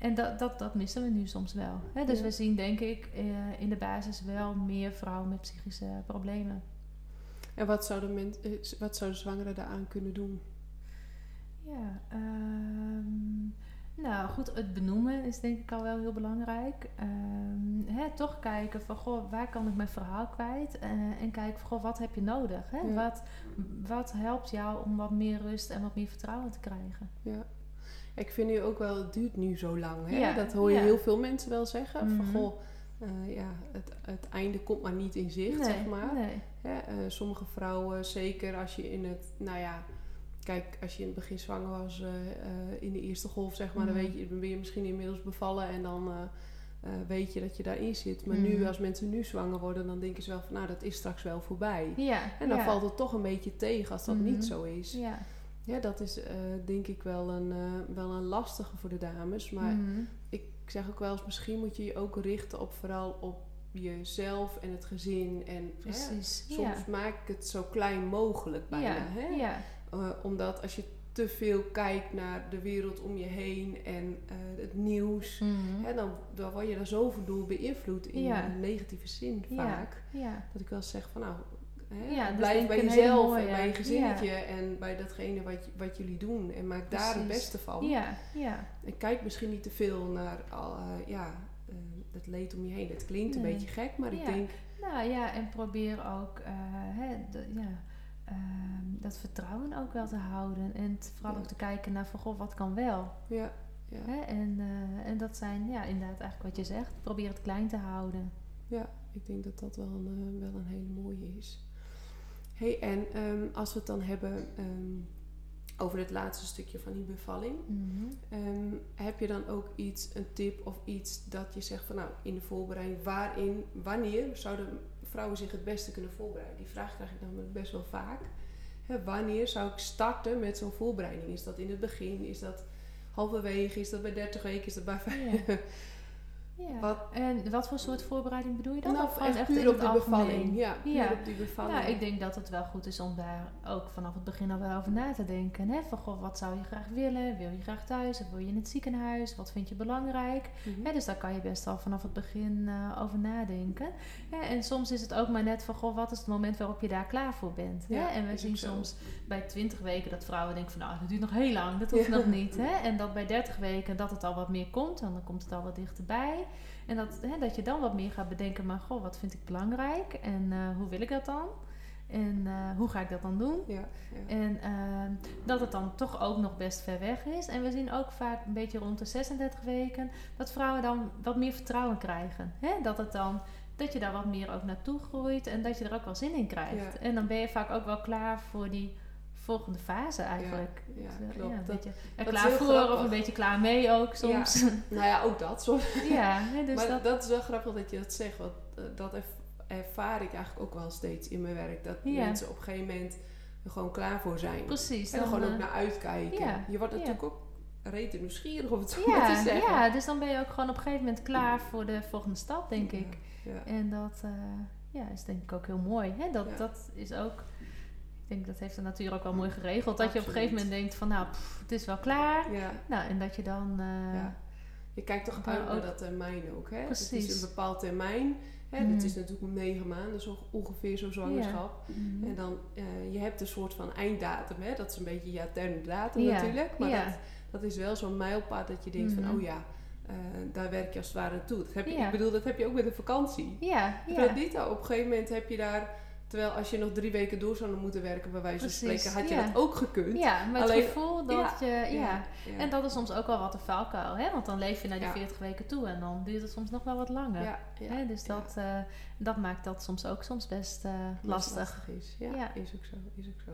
en dat, dat, dat missen we nu soms wel. Hè? Dus Ja. we zien denk ik eh, in de basis wel meer vrouwen met psychische problemen. En wat zouden, men, eh, wat zouden zwangeren daaraan kunnen doen? Ja, ehm, nou goed, het benoemen is denk ik al wel heel belangrijk. Ehm, hè, toch kijken van, goh, waar kan ik mijn verhaal kwijt? Eh, en kijken van, goh, wat heb je nodig? Hè? Ja. Wat, wat helpt jou om wat meer rust en wat meer vertrouwen te krijgen? Ja. Ik vind nu ook wel, het duurt nu zo lang. Hè? Ja, Dat hoor je ja. heel veel mensen wel zeggen. Van Mhm. goh, eh, ja, het, het einde komt maar niet in zicht, nee, zeg maar. nee. Eh, sommige vrouwen, zeker als je in het, nou ja, kijk, als je in het begin zwanger was, eh, in de eerste golf, zeg maar, Mhm. dan weet je, dan ben je misschien inmiddels bevallen en dan weet je dat je daarin zit. Maar nu, Mhm. als mensen nu zwanger worden, dan denken ze wel van, nou, dat is straks wel voorbij. Ja, En dan ja. valt het toch een beetje tegen als dat Mhm. niet zo is. Ja. Ja, dat is eh, denk ik wel een, eh, wel een lastige voor de dames. Maar Mhm. ik zeg ook wel eens, misschien moet je je ook richten op vooral op jezelf en het gezin. En hè, Precies. soms ja. maak ik het zo klein mogelijk bijna. ja. Hè? ja. Eh, omdat als je te veel kijkt naar de wereld om je heen en het nieuws, Mhm. hè, dan, dan word je daar zoveel door beïnvloed in een negatieve zin vaak. Dat ik wel zeg van nou, hè, Ja, is blijf bij jezelf mooie. en bij je gezinnetje Ja. en bij datgene wat, wat jullie doen. En maak daar het beste van. Ja, ja. En kijk misschien niet te veel naar al, eh, ja, eh, het leed om je heen. Het klinkt een beetje gek, maar ik denk, Nou ja, en probeer ook eh, hè, ja, ehm, dat vertrouwen ook wel te houden. En vooral ook te kijken naar van, goh, wat kan wel. ja, ja, Hè? En, eh, en dat zijn ja, inderdaad eigenlijk wat je zegt. Probeer het klein te houden. ja, ik denk dat dat wel een, eh, wel een hele mooie is. Hey, en ehm, als we het dan hebben ehm, over het laatste stukje van die bevalling. Mhm. Ehm, heb je dan ook iets, een tip of iets dat je zegt van nou in de voorbereiding, waarin, wanneer zouden vrouwen zich het beste kunnen voorbereiden? Die vraag krijg ik namelijk best wel vaak. Wanneer zou ik starten met zo'n voorbereiding? Is dat in het begin? Is dat halverwege? Is dat bij 30 weken? Is dat bij 5? Ja. Ja. Wat- En wat voor soort voorbereiding bedoel je dan? Nou, Of gewoon echt in puur op de bevalling. Ja, Ja. op die bevalling. Nou, ik denk dat het wel goed is om daar ook vanaf het begin al wel over na te denken. Hè? Van, goh, wat zou je graag willen? Wil je graag thuis of wil je in het ziekenhuis? Wat vind je belangrijk? Hè, dus daar kan je best al vanaf het begin eh, over nadenken. En soms is het ook maar net van, goh, wat is het moment waarop je daar klaar voor bent? Hè? Ja, En we zien soms bij 20 weken dat vrouwen denken van, nou, dat duurt nog heel lang, dat hoeft Ja. nog niet. Hè? En dat bij 30 weken dat het al wat meer komt, en dan komt het al wat dichterbij. En dat, hè, dat je dan wat meer gaat bedenken, maar goh, wat vind ik belangrijk? En eh, hoe wil ik dat dan? En eh, hoe ga ik dat dan doen? Ja, ja. En ehm, dat het dan toch ook nog best ver weg is. En we zien ook vaak een beetje rond de 36 weken dat vrouwen dan wat meer vertrouwen krijgen. Hè? Dat het dan dat je daar wat meer ook naartoe groeit en dat je er ook wel zin in krijgt. Ja. En dan ben je vaak ook wel klaar voor die volgende fase eigenlijk. Ja, eh, klopt. Dat- er klaar voor grappig. of een beetje klaar mee ook soms. Nou ja, ook dat. Sorry. Ja, dus maar dat, dat... is wel grappig dat je dat zegt. Want eh, dat erv- ervaar ik eigenlijk ook wel steeds in mijn werk. Dat Ja. mensen op een gegeven moment er gewoon klaar voor zijn. precies. En er gewoon ook eh, naar uitkijken. ja, Je wordt ja. natuurlijk ook rete nieuwsgierig om het zo ja, te zeggen. ja, dus dan ben je ook gewoon op een gegeven moment klaar voor de volgende stap, denk ik. Ja. En dat eh, ja, is denk ik ook heel mooi. Hè? Dat, Ja. dat is ook, ik denk dat heeft de natuur ook wel mooi geregeld. Dat je op een gegeven moment denkt van nou, pff, het is wel klaar. Ja. Nou, en dat je dan... eh, Ja. Je kijkt toch uit naar dat termijn ook. Hè? Het Precies. is een bepaald termijn. Hè? Mhm. Dat is natuurlijk negen maanden, ook ongeveer zo'n zwangerschap. mhm. En dan, eh, je hebt een soort van einddatum. Hè? Dat is een beetje je interne datum Ja, natuurlijk. Maar ja. dat, dat is wel zo'n mijlpaal dat je denkt Mhm. van, oh ja, eh, daar werk je als het ware naartoe. Dat heb je, Ja. Ik bedoel, dat heb je ook met een vakantie. Ja, ja. niet? Op een gegeven moment heb je daar, terwijl als je nog drie weken door zou moeten werken, bij wijze van spreken, had je ja. dat ook gekund. Ja, met Alleen- het gevoel dat je... Ja. ja. En dat is soms ook wel wat een valkuil, hè? Want dan leef je naar die Ja. 40 weken toe en dan duurt het soms nog wel wat langer. hè? Dus dat, eh, dat maakt dat soms ook soms best eh, Best lastig. is. Ja, is ook zo. Is ook zo.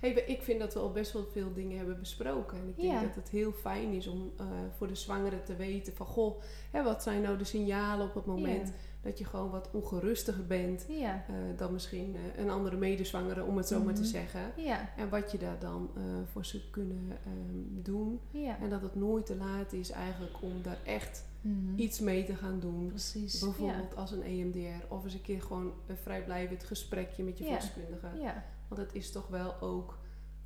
Hey, ik vind dat we al best wel veel dingen hebben besproken. En ik denk dat het heel fijn is om eh, voor de zwangere te weten van... Goh, hè, wat zijn nou de signalen op het moment dat je gewoon wat ongerustiger bent... Ja, eh, dan misschien eh, een andere medezwangere, om het zo maar te Mhm. zeggen. ja, En wat je daar dan eh, voor zou kunnen ehm, doen. ja. En dat het nooit te laat is eigenlijk om daar echt Mhm. iets mee te gaan doen. Precies. Bijvoorbeeld als een EMDR of eens een keer gewoon een vrijblijvend gesprekje met je ja. Want het is toch wel ook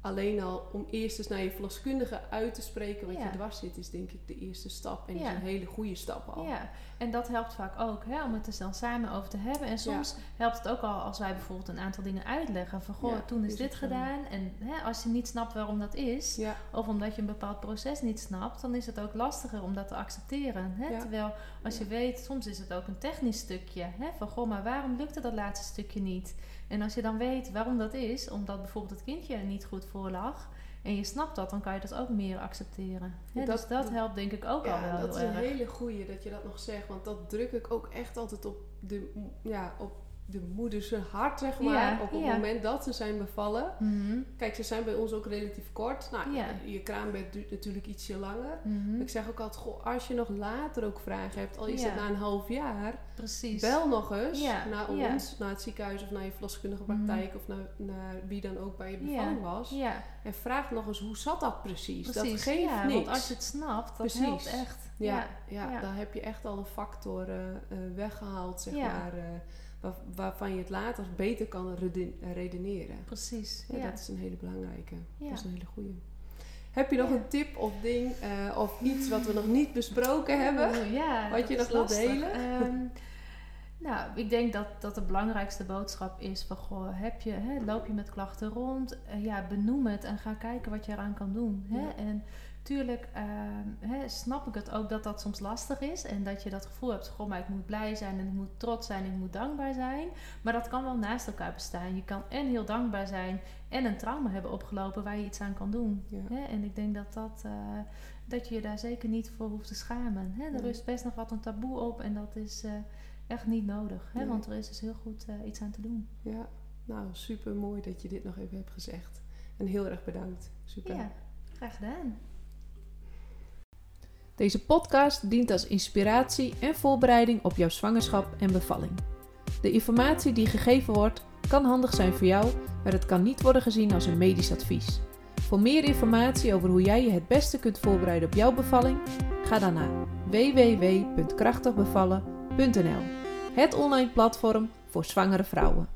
alleen al om eerst eens naar je verloskundige uit te spreken wat Ja. je dwars zit, is denk ik de eerste stap. En Ja. is een hele goede stap al. Ja, en dat helpt vaak ook hè, om het er dan samen over te hebben. En soms helpt het ook al als wij bijvoorbeeld een aantal dingen uitleggen. Van goh, toen is is dit zo. gedaan. En hè, als je niet snapt waarom dat is, of omdat je een bepaald proces niet snapt, dan is het ook lastiger om dat te accepteren. Hè? Terwijl als je weet, soms is het ook een technisch stukje. Hè? Van goh, maar waarom lukte dat laatste stukje niet? En als je dan weet waarom dat is, omdat bijvoorbeeld het kindje er niet goed voor lag. En je snapt dat, dan kan je dat ook meer accepteren. Hè? Dat- dus dat helpt denk ik ook al ja wel dat is een erg. hele goeie dat je dat nog zegt. Want dat druk ik ook echt altijd op de, ja, op de moeders hart, zeg maar. Ja, op het ja. moment dat ze zijn bevallen. Mhm. Kijk, ze zijn bij ons ook relatief kort. Nou, Ja. je kraambed duurt natuurlijk ietsje langer. Mhm. Ik zeg ook altijd, goh, als je nog later ook vragen hebt, al is het na een half jaar, Precies. bel nog eens naar ons, naar het ziekenhuis of naar je verloskundige Mhm. praktijk of naar, naar wie dan ook bij je bevalling was. Ja, En vraag nog eens, hoe zat dat precies? precies. Dat geeft niks. Want als je het snapt, dat Precies. helpt echt. ja, Ja, daar heb je echt al een factor eh, eh, weggehaald, zeg maar, eh, waar- waarvan je het later beter kan reden- redeneren. precies. Ja, Ja. Dat is een hele belangrijke. Ja. Dat is een hele goede. Heb je nog een tip of ding eh, of iets wat we nog niet besproken hebben? Ja, Wat je nog wilt delen? Ehm, nou, ik denk dat, dat de belangrijkste boodschap is van, goh, heb je, hè, loop je met klachten rond? Eh, ja, benoem het en ga kijken wat je eraan kan doen. Hè? Ja. En tuurlijk ehm, hè, snap ik het ook dat dat soms lastig is. En dat je dat gevoel hebt, goh, maar ik moet blij zijn en ik moet trots zijn en ik moet dankbaar zijn. Maar dat kan wel naast elkaar bestaan. Je kan en heel dankbaar zijn en een trauma hebben opgelopen waar je iets aan kan doen. Ja. Hè? En ik denk dat, dat, eh, dat je je daar zeker niet voor hoeft te schamen. Hè? Er Nee. rust best nog wat een taboe op en dat is eh, echt niet nodig. Hè? Nee. Want er is dus heel goed eh, iets aan te doen. Ja, nou super mooi dat je dit nog even hebt gezegd. En heel erg bedankt. Super. Ja, graag gedaan. Deze podcast dient als inspiratie en voorbereiding op jouw zwangerschap en bevalling. De informatie die gegeven wordt kan handig zijn voor jou, maar het kan niet worden gezien als een medisch advies. Voor meer informatie over hoe jij je het beste kunt voorbereiden op jouw bevalling, ga dan naar www.krachtigbevallen.nl. Het online platform voor zwangere vrouwen.